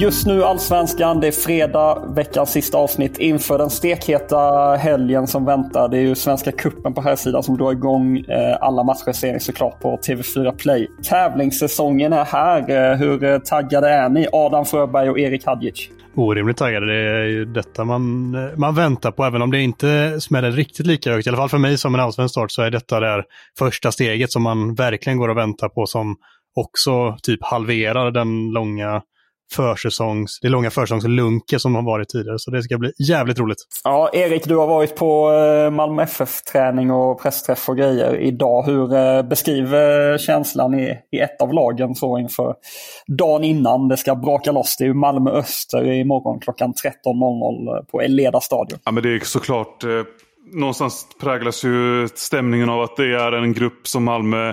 Just nu Allsvenskan, det är fredag, veckans sista avsnitt inför den stekheta helgen som väntar. Det är ju Svenska Kuppen på här sidan som drar igång. Eh, alla matcher ser ni såklart på TV4 Play. Tävlingssäsongen är här. Eh, hur eh, taggade är ni? Adam Fröberg och Erik Hadjic. Orimligt taggade. Det är ju detta man, man väntar på, även om det inte smäller riktigt lika högt. I alla fall för mig som en allsvensk start så är detta det första steget som man verkligen går och väntar på som också typ halverar den långa försäsongs, det långa försäsongslunke som har varit tidigare. Så det ska bli jävligt roligt. Ja, Erik, du har varit på eh, Malmö FF-träning och pressträff och grejer idag. Hur eh, beskriver känslan i, i ett av lagen så inför dagen innan det ska braka loss? Det är Malmö Öster imorgon klockan 13.00 på Eleda stadion. Ja, men det är såklart eh, någonstans präglas ju stämningen av att det är en grupp som Malmö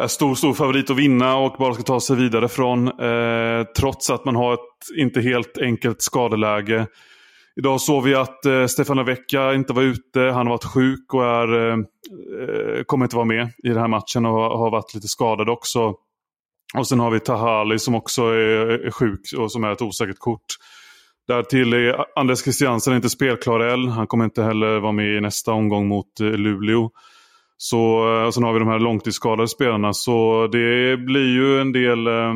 Eh, stor, stor favorit att vinna och bara ska ta sig vidare från. Eh, trots att man har ett inte helt enkelt skadeläge. Idag såg vi att eh, Stefano Vecchia inte var ute. Han har varit sjuk och är, eh, eh kommer inte vara med i den här matchen och har varit lite skadad också. Och sen har vi Tahali som också är, är sjuk och som är ett osäkert kort. Därtill är Anders Christiansen inte spelklar än. Han kommer inte heller vara med i nästa omgång mot eh, Luleå. Så, eh, sen har vi de här långtidsskadade spelarna. Så det blir ju en del, eh,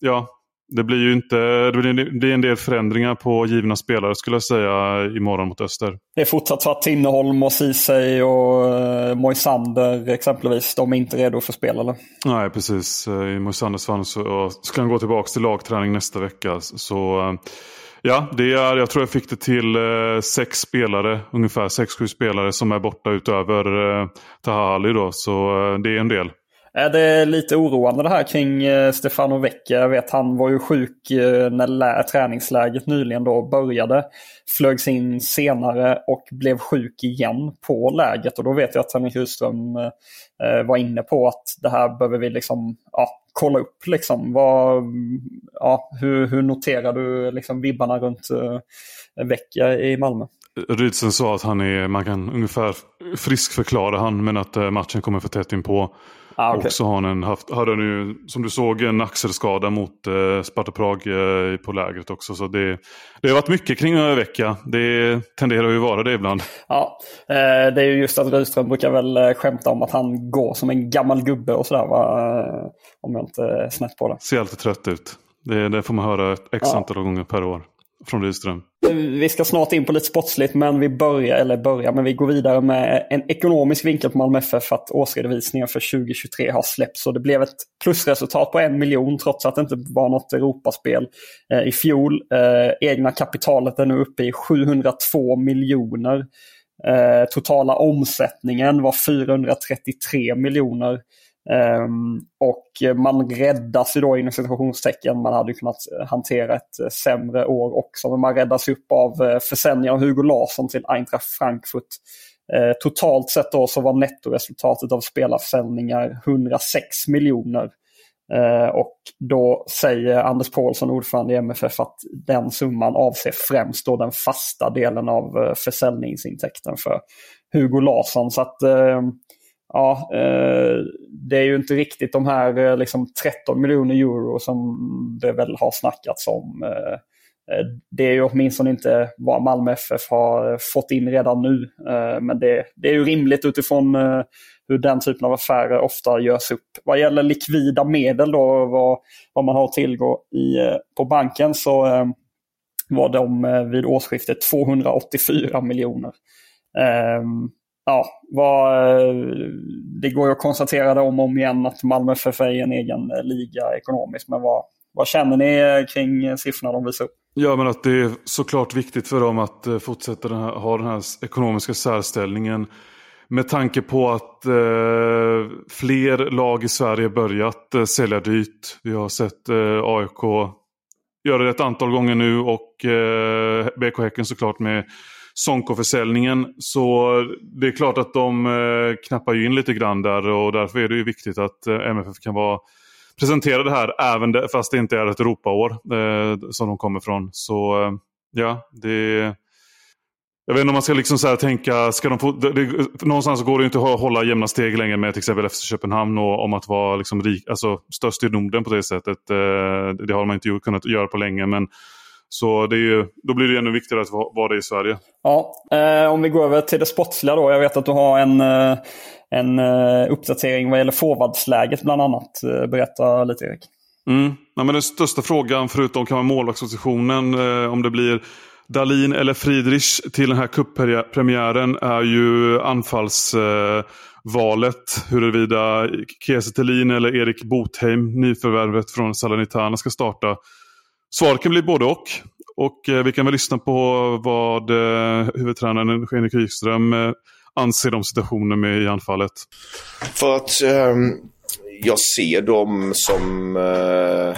ja, det blir ju inte, det blir en del förändringar på givna spelare skulle jag säga imorgon mot Öster. Det är fortsatt så att Tinneholm och Ceesay och uh, Moisander exempelvis, de är inte redo för spel eller? Nej, precis. I Moisanders fall så ska han gå tillbaka till lagträning nästa vecka. Så Ja, det är, jag tror jag fick det till eh, sex spelare, ungefär sex, sju spelare som är borta utöver eh, Tahali då. Så eh, det är en del. Är det lite oroande det här kring eh, Stefano Vecchia? Jag vet han var ju sjuk eh, när träningsläget nyligen då började. Flögs in senare och blev sjuk igen på läget. Och då vet jag att Henrik Rydström eh, var inne på att det här behöver vi liksom ja, kolla upp. Liksom. Vad, ja, hur, hur noterar du liksom vibbarna runt Vecchia i Malmö? Rydsen sa att han är, man kan ungefär friskförklara han men att matchen kommer för tätt in på. Ah, okay. Och så har han haft, hade han ju, som du såg, en axelskada mot eh, Sparta Prag eh, på lägret också. Så det, det har varit mycket kring en vecka. Det tenderar ju vara det ibland. Ja, eh, det är ju just att Rydström brukar väl eh, skämta om att han går som en gammal gubbe och sådär. Va? Om jag inte är snett på det. Ser alltid trött ut. Det, det får man höra x antal ja. gånger per år från Rydström. Vi ska snart in på lite sportsligt men vi börjar, eller börjar, men vi går vidare med en ekonomisk vinkel på Malmö FF att årsredovisningen för 2023 har släppts. Och det blev ett plusresultat på en miljon trots att det inte var något Europaspel eh, i fjol. Eh, egna kapitalet är nu uppe i 702 miljoner. Eh, totala omsättningen var 433 miljoner. Um, och man räddas ju då inom situationstecken. Man hade kunnat hantera ett eh, sämre år också. Men man räddas upp av uh, försäljningen av Hugo Larsson till Eintracht Frankfurt. Uh, totalt sett då så var nettoresultatet av spelarförsäljningar 106 miljoner. Uh, och då säger Anders Paulsson, ordförande i MFF, att den summan avser främst då den fasta delen av eh, försäljningsintäkten för Hugo Larsson. Så att ja, eh, det är ju inte riktigt de här eh, liksom 13 miljoner euro som det väl har snackats om. Eh, eh det är ju åtminstone inte vad Malmö FF har fått in redan nu. Eh, men det, det, är ju rimligt utifrån eh, hur den typen av affärer ofta görs upp. Vad gäller likvida medel då, vad, vad man har att tillgå i, eh, på banken så eh, var de vid årsskiftet 284 miljoner. Ja, vad, eh, det går ju att konstatera det om och om igen att Malmö FF är en egen eh, liga ekonomiskt. Men vad, vad känner ni eh, kring siffrorna de visar upp? Ja, men att det är såklart viktigt för dem att fortsätta den här, ha den här ekonomiska särställningen. Med tanke på att eh, fler lag i Sverige börjat eh, sälja dyrt. Vi har sett eh, AIK göra det ett antal gånger nu och eh, BK Häcken såklart med Sonko-försäljningen. Så det är klart att de eh, knappar in lite grann där och därför är det ju viktigt att eh, MFF kan vara presenterade här även det, fast det inte är ett Europaår eh, som de kommer från. Så eh, ja, det jag vet inte om man ska liksom så tänka, ska de få, det, det, någonstans går det inte att hålla jämna steg längre med till exempel FC Köpenhamn och om att vara liksom rik, alltså störst i Norden på det sättet. Eh, det har man inte kunnat göra på länge. Men, så det är ju, då blir det ännu viktigare att vara det i Sverige. Ja, eh, om vi går över till det sportsliga då. Jag vet att du har en, eh, en uh, uppdatering vad gäller forwardsläget bland annat. Uh, berätta lite Erik. Mm. Ja, men den största frågan förutom kan vara målvaktspositionen, uh, om det blir Dalin eller Friedrich till den här kuppremiären är ju anfallsvalet. huruvida Kiese Thelin eller Erik Botheim, nyförvärvet från Salernitana, ska starta. Svaret kan bli både och. Och eh, vi kan väl lyssna på vad eh, huvudtränaren Henrik Wikström eh, anser om situationen med i anfallet? För att eh, jag ser dem som eh,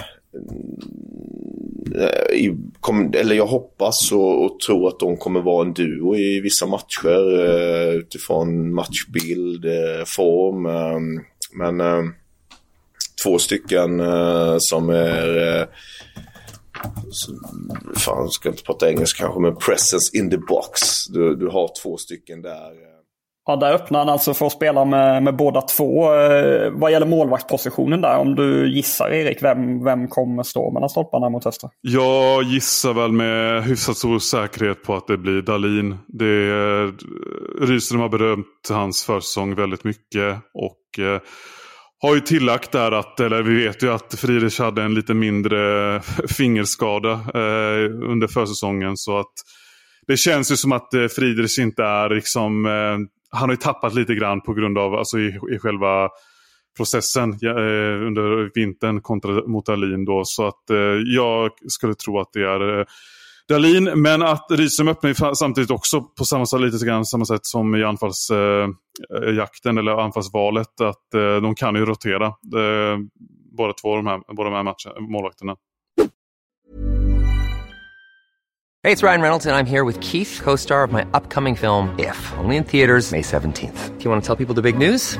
i, kom, eller jag hoppas och, och, tror att de kommer vara en duo i vissa matcher eh, utifrån matchbild, eh, form. Eh, men eh, två stycken eh, som är fan, ska inte prata engelska kanske, men presence in the box. Du, du har två stycken där. Ja, där öppnar han alltså för att spela med, med båda två. Eh, vad gäller målvaktspositionen där, om du gissar Erik, vem, vem kommer stå mellan stolparna mot hösten? Jag gissar väl med hyfsat stor säkerhet på att det blir Dalin. Det Rydström har berömt hans försäsong väldigt mycket. Och eh, har ju tillagt där att, eller vi vet ju att Friedrich hade en lite mindre fingerskada eh, under försäsongen. Så att det känns ju som att eh, Friedrich inte är liksom eh, han har ju tappat lite grann på grund av, alltså i, i själva processen eh, under vintern kontra mot Alin. då. Så att eh, jag skulle tro att det är eh, Dalin, Dahlin, men att Rydström öppnar samtidigt också på samma sätt, lite grann samma sätt som i anfallsjakten eh, eller anfallsvalet. Att eh, de kan ju rotera eh, båda två de här, båda de här matchen, målvakterna. Hej, det är Ryan Reynolds och jag är här med Keith, co-star of my upcoming film If, only in theaters May 17th. Do you want to tell people the big news?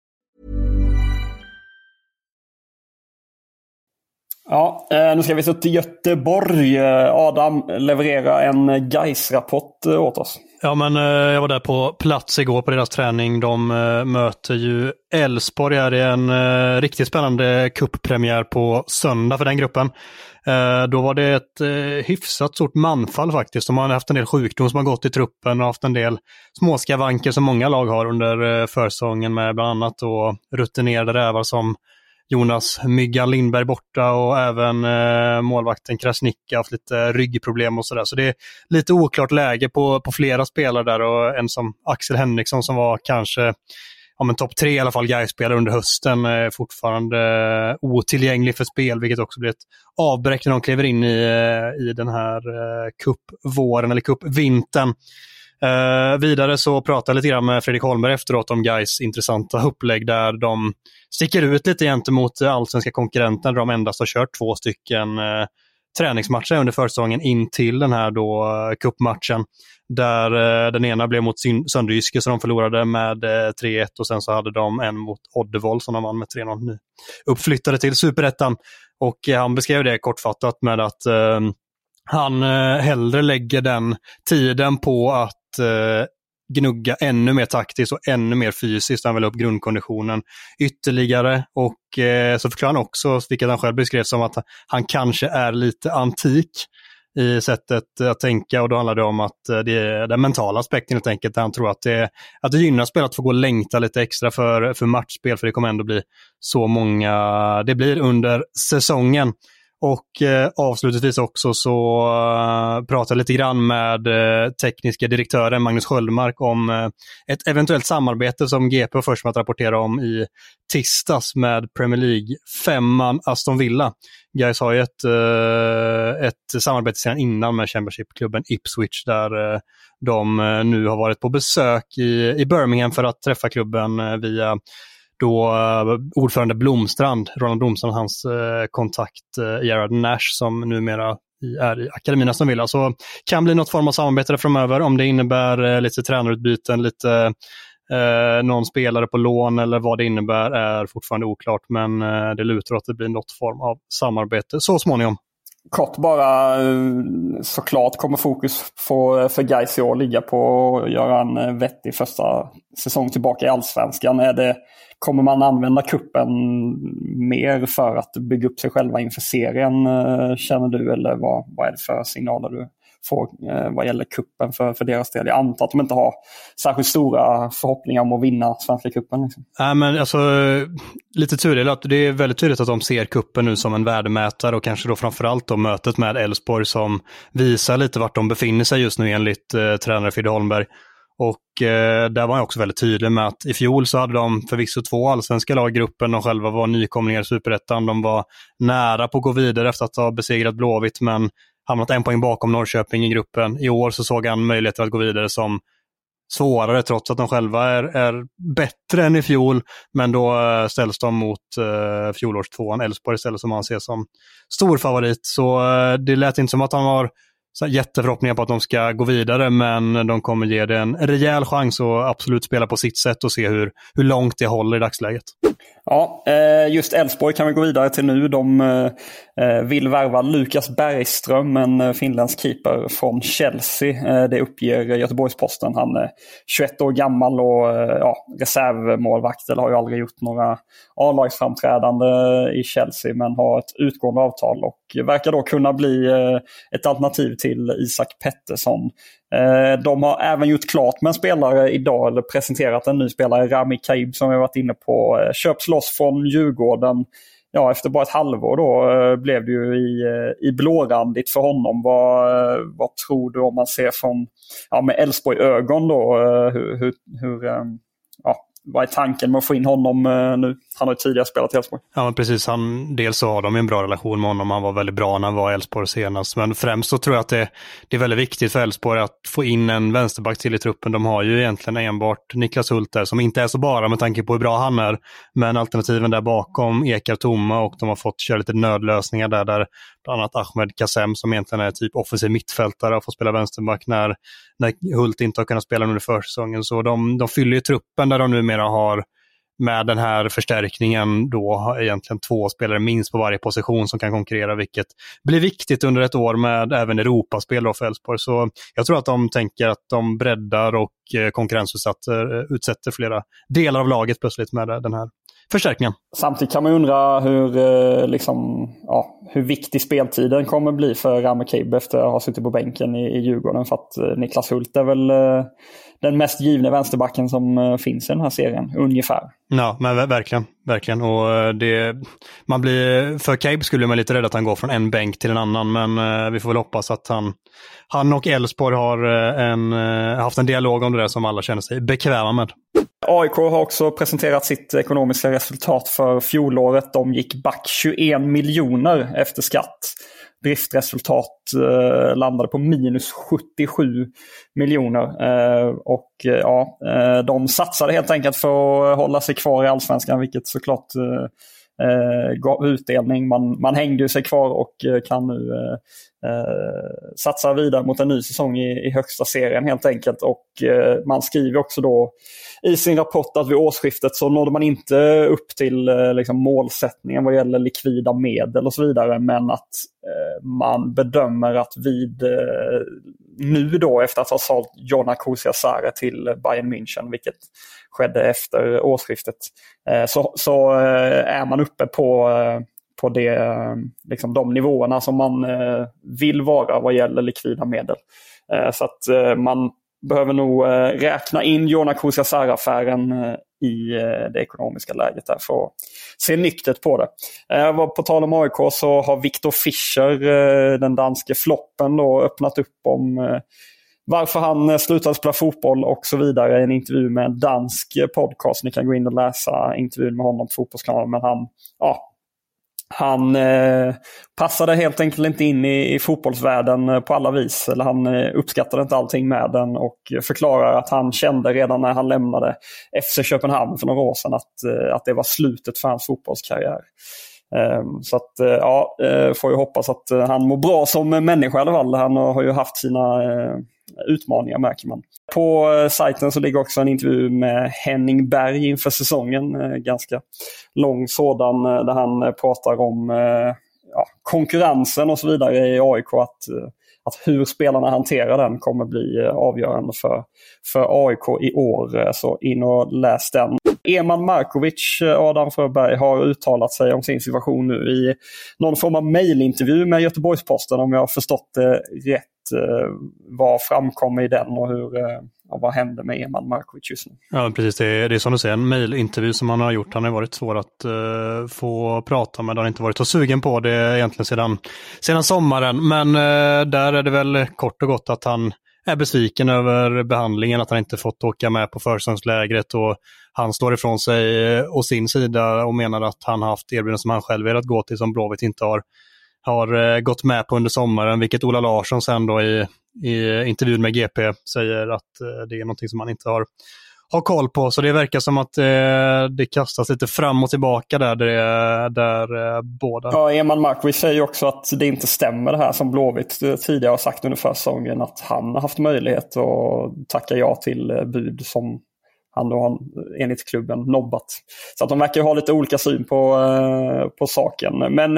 Ja, eh, nu ska vi så till Göteborg. Eh, Adam leverera en GAIS-rapport eh, åt oss. Ja, men jag var där på plats igår på deras träning. De möter ju Elfsborg här i en riktigt spännande kupppremiär på söndag för den gruppen. Då var det ett hyfsat stort manfall faktiskt. De har haft en del sjukdom som har gått i truppen och haft en del småskavanker som många lag har under försäsongen med bland annat då rutinerade rävar som Jonas Myggan Lindberg borta och även eh, målvakten Krasnicka haft lite ryggproblem och sådär. Så det är lite oklart läge på, på flera spelare där och en som Axel Henriksson som var kanske ja, men topp tre i alla fall Gais-spelare under hösten är fortfarande eh, otillgänglig för spel, vilket också blir ett avbräck när de kliver in i, eh, i den här eh, cupvåren eller cupvintern. Eh, vidare så pratade jag lite grann med Fredrik Holmberg efteråt om Gais intressanta upplägg där de sticker ut lite gentemot allsvenska konkurrenter där de endast har kört två stycken eh, träningsmatcher under försäsongen in till den här då eh, cupmatchen. Där eh, den ena blev mot Sönderjyske så de förlorade med eh, 3-1 och sen så hade de en mot Oddevoll som de vann med 3-0 nu. Uppflyttade till superettan och eh, han beskrev det kortfattat med att eh, han hellre lägger den tiden på att Eh, gnugga ännu mer taktiskt och ännu mer fysiskt. Han vill upp grundkonditionen ytterligare. Och eh, så förklarar han också, vilket han själv beskrev som att han kanske är lite antik i sättet att tänka och då handlar det om att eh, det är den mentala aspekten helt enkelt. Han tror att det, att det gynnar spel att få gå och längta lite extra för, för matchspel för det kommer ändå bli så många det blir under säsongen. Och eh, avslutningsvis också så eh, pratade jag lite grann med eh, tekniska direktören Magnus Sköldmark om eh, ett eventuellt samarbete som GP var först med att rapportera om i tisdags med Premier League-femman Aston Villa. Guys har ju ett, eh, ett samarbete sedan innan med Championship-klubben Ipswich där eh, de eh, nu har varit på besök i, i Birmingham för att träffa klubben eh, via då eh, ordförande Blomstrand, Roland Blomstrand, hans eh, kontakt eh, Gerard Nash som numera är i akademin som Villa. Så alltså, kan bli något form av samarbete framöver om det innebär lite tränarutbyten, lite eh, någon spelare på lån eller vad det innebär är fortfarande oklart. Men det lutar att det blir något form av samarbete så småningom. Kort bara, eh, såklart kommer fokus för, eh, för Gais i år ligga på att göra en eh, vettig första säsong tillbaka i allsvenskan. Är det Kommer man använda kuppen mer för att bygga upp sig själva inför serien känner du? Eller vad, vad är det för signaler du få, eh, vad gäller kuppen för, för deras del? Jag antar att de inte har särskilt stora förhoppningar om att vinna Svenska cupen. Liksom. Men alltså, lite tudelat. Det är väldigt tydligt att de ser kuppen nu som en värdemätare och kanske då framförallt då mötet med Elfsborg som visar lite vart de befinner sig just nu enligt eh, tränare Fidde Holmberg. Och eh, där var jag också väldigt tydlig med att i fjol så hade de förvisso två allsvenska lag i gruppen. De själva var nykomlingar i superettan. De var nära på att gå vidare efter att ha besegrat Blåvitt men hamnat en poäng bakom Norrköping i gruppen. I år så såg han möjligheter att gå vidare som svårare trots att de själva är, är bättre än i fjol. Men då eh, ställs de mot eh, fjolårstvåan Elfsborg istället som han ser som stor favorit. Så eh, det lät inte som att han har så jätteförhoppningar på att de ska gå vidare, men de kommer ge det en rejäl chans och absolut spela på sitt sätt och se hur, hur långt det håller i dagsläget. Ja, eh, just Elfsborg kan vi gå vidare till nu. De eh, eh, vill värva Lukas Bergström, en finländsk keeper från Chelsea. Det uppger Göteborgs-Posten. Han är 21 år gammal och ja, reservmålvakt. Eller har ju aldrig gjort några A-lagsframträdande i Chelsea men har ett utgående avtal och verkar då kunna bli ett alternativ till Isak Pettersson. Eh, de har även gjort klart med en spelare idag, eller presenterat en ny spelare, Rami Kaib som vi varit inne på. Eh, köps loss från Djurgården. Ja, efter bara ett halvår då eh, blev det ju i, i blårandigt för honom. Vad, vad tror du om man ser från, ja, med Elfsborg-ögon då, hur, hur, hur ja, vad är tanken med att få in honom eh, nu? Han har ju tidigare spelat i Elfsborg. Ja, men precis. Han, dels så har de en bra relation med honom. Han var väldigt bra när han var i Elfsborg senast. Men främst så tror jag att det, det är väldigt viktigt för Elfsborg att få in en vänsterback till i truppen. De har ju egentligen enbart Niklas Hult där, som inte är så bara med tanke på hur bra han är. Men alternativen där bakom ekar tomma och de har fått köra lite nödlösningar där, där bland annat Ahmed Kassem som egentligen är typ offensiv mittfältare har fått spela vänsterback när, när Hult inte har kunnat spela under försäsongen. Så de, de fyller ju truppen där de nu numera har med den här förstärkningen då egentligen två spelare minst på varje position som kan konkurrera, vilket blir viktigt under ett år med även Europaspel för Elfsborg. Så jag tror att de tänker att de breddar och eh, konkurrensutsätter eh, utsätter flera delar av laget plötsligt med eh, den här förstärkningen. Samtidigt kan man undra hur, liksom, ja, hur viktig speltiden kommer bli för Rame efter att ha suttit på bänken i, i Djurgården. För att Niklas Hult är väl eh, den mest givna vänsterbacken som finns i den här serien, ungefär. Ja, men verkligen. verkligen. Och det, man blir, för Cabe skulle man lite rädd att han går från en bänk till en annan, men vi får väl hoppas att han, han och Elfsborg har en, haft en dialog om det där som alla känner sig bekväma med. AIK har också presenterat sitt ekonomiska resultat för fjolåret. De gick back 21 miljoner efter skatt. Driftresultat eh, landade på minus 77 miljoner. Eh, och eh, ja, eh, de satsade helt enkelt för att hålla sig kvar i allsvenskan, vilket såklart eh, eh gav utdelning. Man, man hängde sig kvar och eh, kan nu eh, satsar vidare mot en ny säsong i, i högsta serien helt enkelt. Och eh, man skriver också då i sin rapport att vid årsskiftet så nådde man inte upp till eh, liksom, målsättningen vad gäller likvida medel och så vidare. Men att eh, man bedömer att vid eh, nu då efter att ha sålt Jonna Kusiasare till Bayern München, vilket skedde efter årsskiftet, eh, så, så eh, är man uppe på eh, på det, liksom de nivåerna som man eh, vill vara vad gäller likvida medel. Eh, så att eh, man behöver nog räkna in Jona Kusiasar-affären i det ekonomiska läget där för att se nyktert på det. På tal om AIK så har Viktor Fischer, den danske floppen, då öppnat upp om varför han slutade spela fotboll och så vidare i en intervju med en dansk podcast. Ni kan gå in och läsa intervjun med honom på Fotbollskanalen. Men han, ja, han eh, passade helt enkelt inte in i, i fotbollsvärlden eh, på alla vis. Eller han eh, uppskattade inte allting med den och förklarar att han kände redan när han lämnade FC Köpenhamn för några år sedan att, eh, att det var slutet för hans fotbollskarriär. Ehm, så att eh, ja, eh, får ju hoppas att eh, han mår bra som människa i alla fall. Han har ju haft sina eh, utmaningar märker man. På eh, sajten så ligger också en intervju med Henning Berg inför säsongen. Eh, ganska lång sådan eh, där han pratar om ja, konkurrensen och så vidare i AIK. Att, att hur spelarna hanterar den kommer bli avgörande för, för AIK i år. Så in och läs den. Eman Markovic, eh, Adam Fröberg, har uttalat sig om sin situation nu i någon form av mejlintervju med Göteborgs-Posten om jag har förstått det rätt. Eh, vad framkommer i den och hur, eh, och vad händer med Eman Markovic just nu? Ja, precis. Det är, det är som du säger, en mejlintervju som han har gjort. Han har varit svår att uh, få prata med. Han har inte varit så sugen på det egentligen sedan, sedan sommaren. Men uh, där är det väl kort och gott att han är besviken över behandlingen, att han inte fått åka med på försäsongslägret och han står ifrån sig eh, och sin sida och menar att han haft erbjudanden som han själv velat gå till som Blåvitt inte har har eh, gått med på under sommaren, vilket Ola Larsson sen då i, i intervjun med GP säger att eh, det är någonting som han inte har, ha koll på. Så det verkar som att eh, det kastas lite fram och tillbaka där, där, där eh, båda... Ja, Eman Markovic säger också att det inte stämmer det här som Blåvitt tidigare har sagt under försäsongen, att han har haft möjlighet att tacka ja till eh, bud som han då har enligt klubben nobbat. Så att de verkar ha lite olika syn på, eh, på saken. Men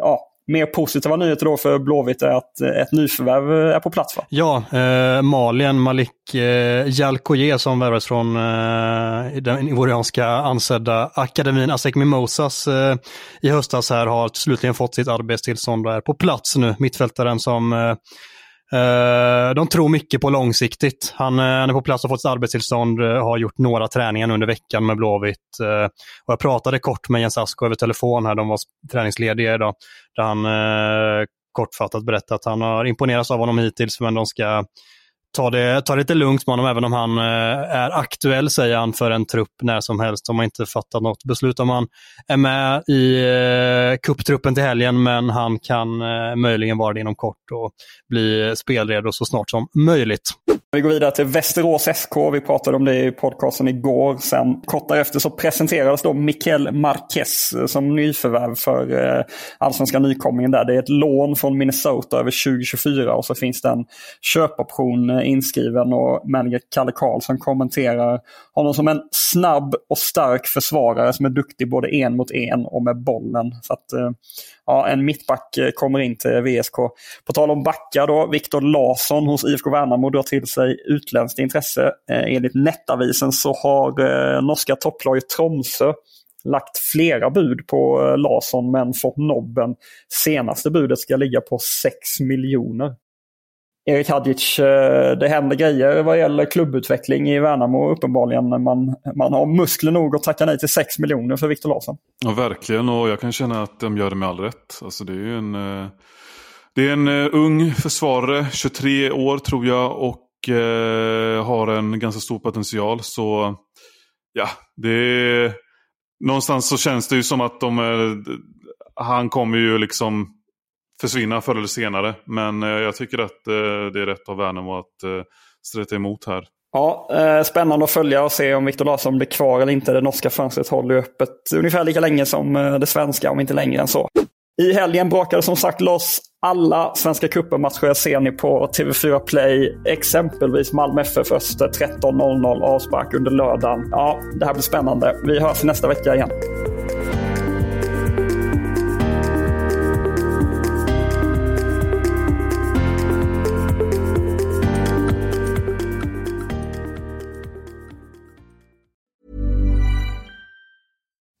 ja, mer positiva nyheter då för Blåvitt är att eh, ett nyförvärv eh, är på plats va? Ja, eh, Malien Malik eh, Jalkoye som värvades från eh, den ivorianska ansedda akademin Asek Mimosas eh, i höstas här har slutligen fått sitt arbetstillstånd och är på plats nu. Mittfältaren som eh, Eh, de tror mycket på långsiktigt. Han, eh, han är på plats och fått arbetstillstånd, eh, har gjort några träningar under veckan med Blåvitt. och jag pratade kort med Jens Asko över telefon här, de var träningslediga idag, där han kortfattat berättade att han har imponerats av honom hittills, men de ska ta det, ta det lite lugnt med honom, även om han eh, är aktuell, säger han, för en trupp när som helst. De har inte fattat något beslut om han är med i eh, kupptruppen till helgen, men han kan eh, möjligen vara det inom kort och bli spelredo så snart som möjligt. Vi går vidare till Västerås SK. Vi pratade om det i podcasten igår. Sen kort därefter så presenterades då Mikael Marquez som nyförvärv för eh, allsvenska nykomlingen där. Det är ett lån från Minnesota över 2024 och så finns det en köpoption Eh, inskriven och manager Kalle Karlsson kommenterar honom som en snabb och stark försvarare som är duktig både en mot en och med bollen. Så att, eh, ja, en mittback eh, kommer in till VSK. På tal om backar då, Viktor Larsson hos IFK Värnamo drar till sig utländskt intresse. Enligt Nettavisen så har norska topplaget Tromsö lagt flera bud på Larsson men fått nobben. Senaste budet ska ligga på 6 miljoner. Erik Hadjic, eh, det händer grejer vad gäller klubbutveckling i Värnamo uppenbarligen. Man, man har muskler nog att tacka nej till 6 miljoner för Viktor Larsson. Ja, verkligen och jag kan känna att de gör det med all rätt. Alltså, det är ju en, eh, det är en eh, ung försvarare, 23 år tror jag och eh, har en ganska stor potential. Så ja, det är, någonstans så känns det ju som att de, han kommer ju liksom försvinna förr eller senare. Men eh, jag tycker att eh, det är rätt av Värnamo att eh, streta emot här. Ja, eh, spännande att följa och se om Viktor Larsson blir kvar eller inte. Det norska fönstret håller ju öppet ungefär lika länge som eh, det svenska, om inte längre än så. I helgen brakade som sagt loss alla Svenska cupen-matcher ser ni på TV4 Play. Exempelvis Malmö FF Öster 13.00 avspark under lördagen. Ja, det här blir spännande. Vi hörs nästa vecka igen.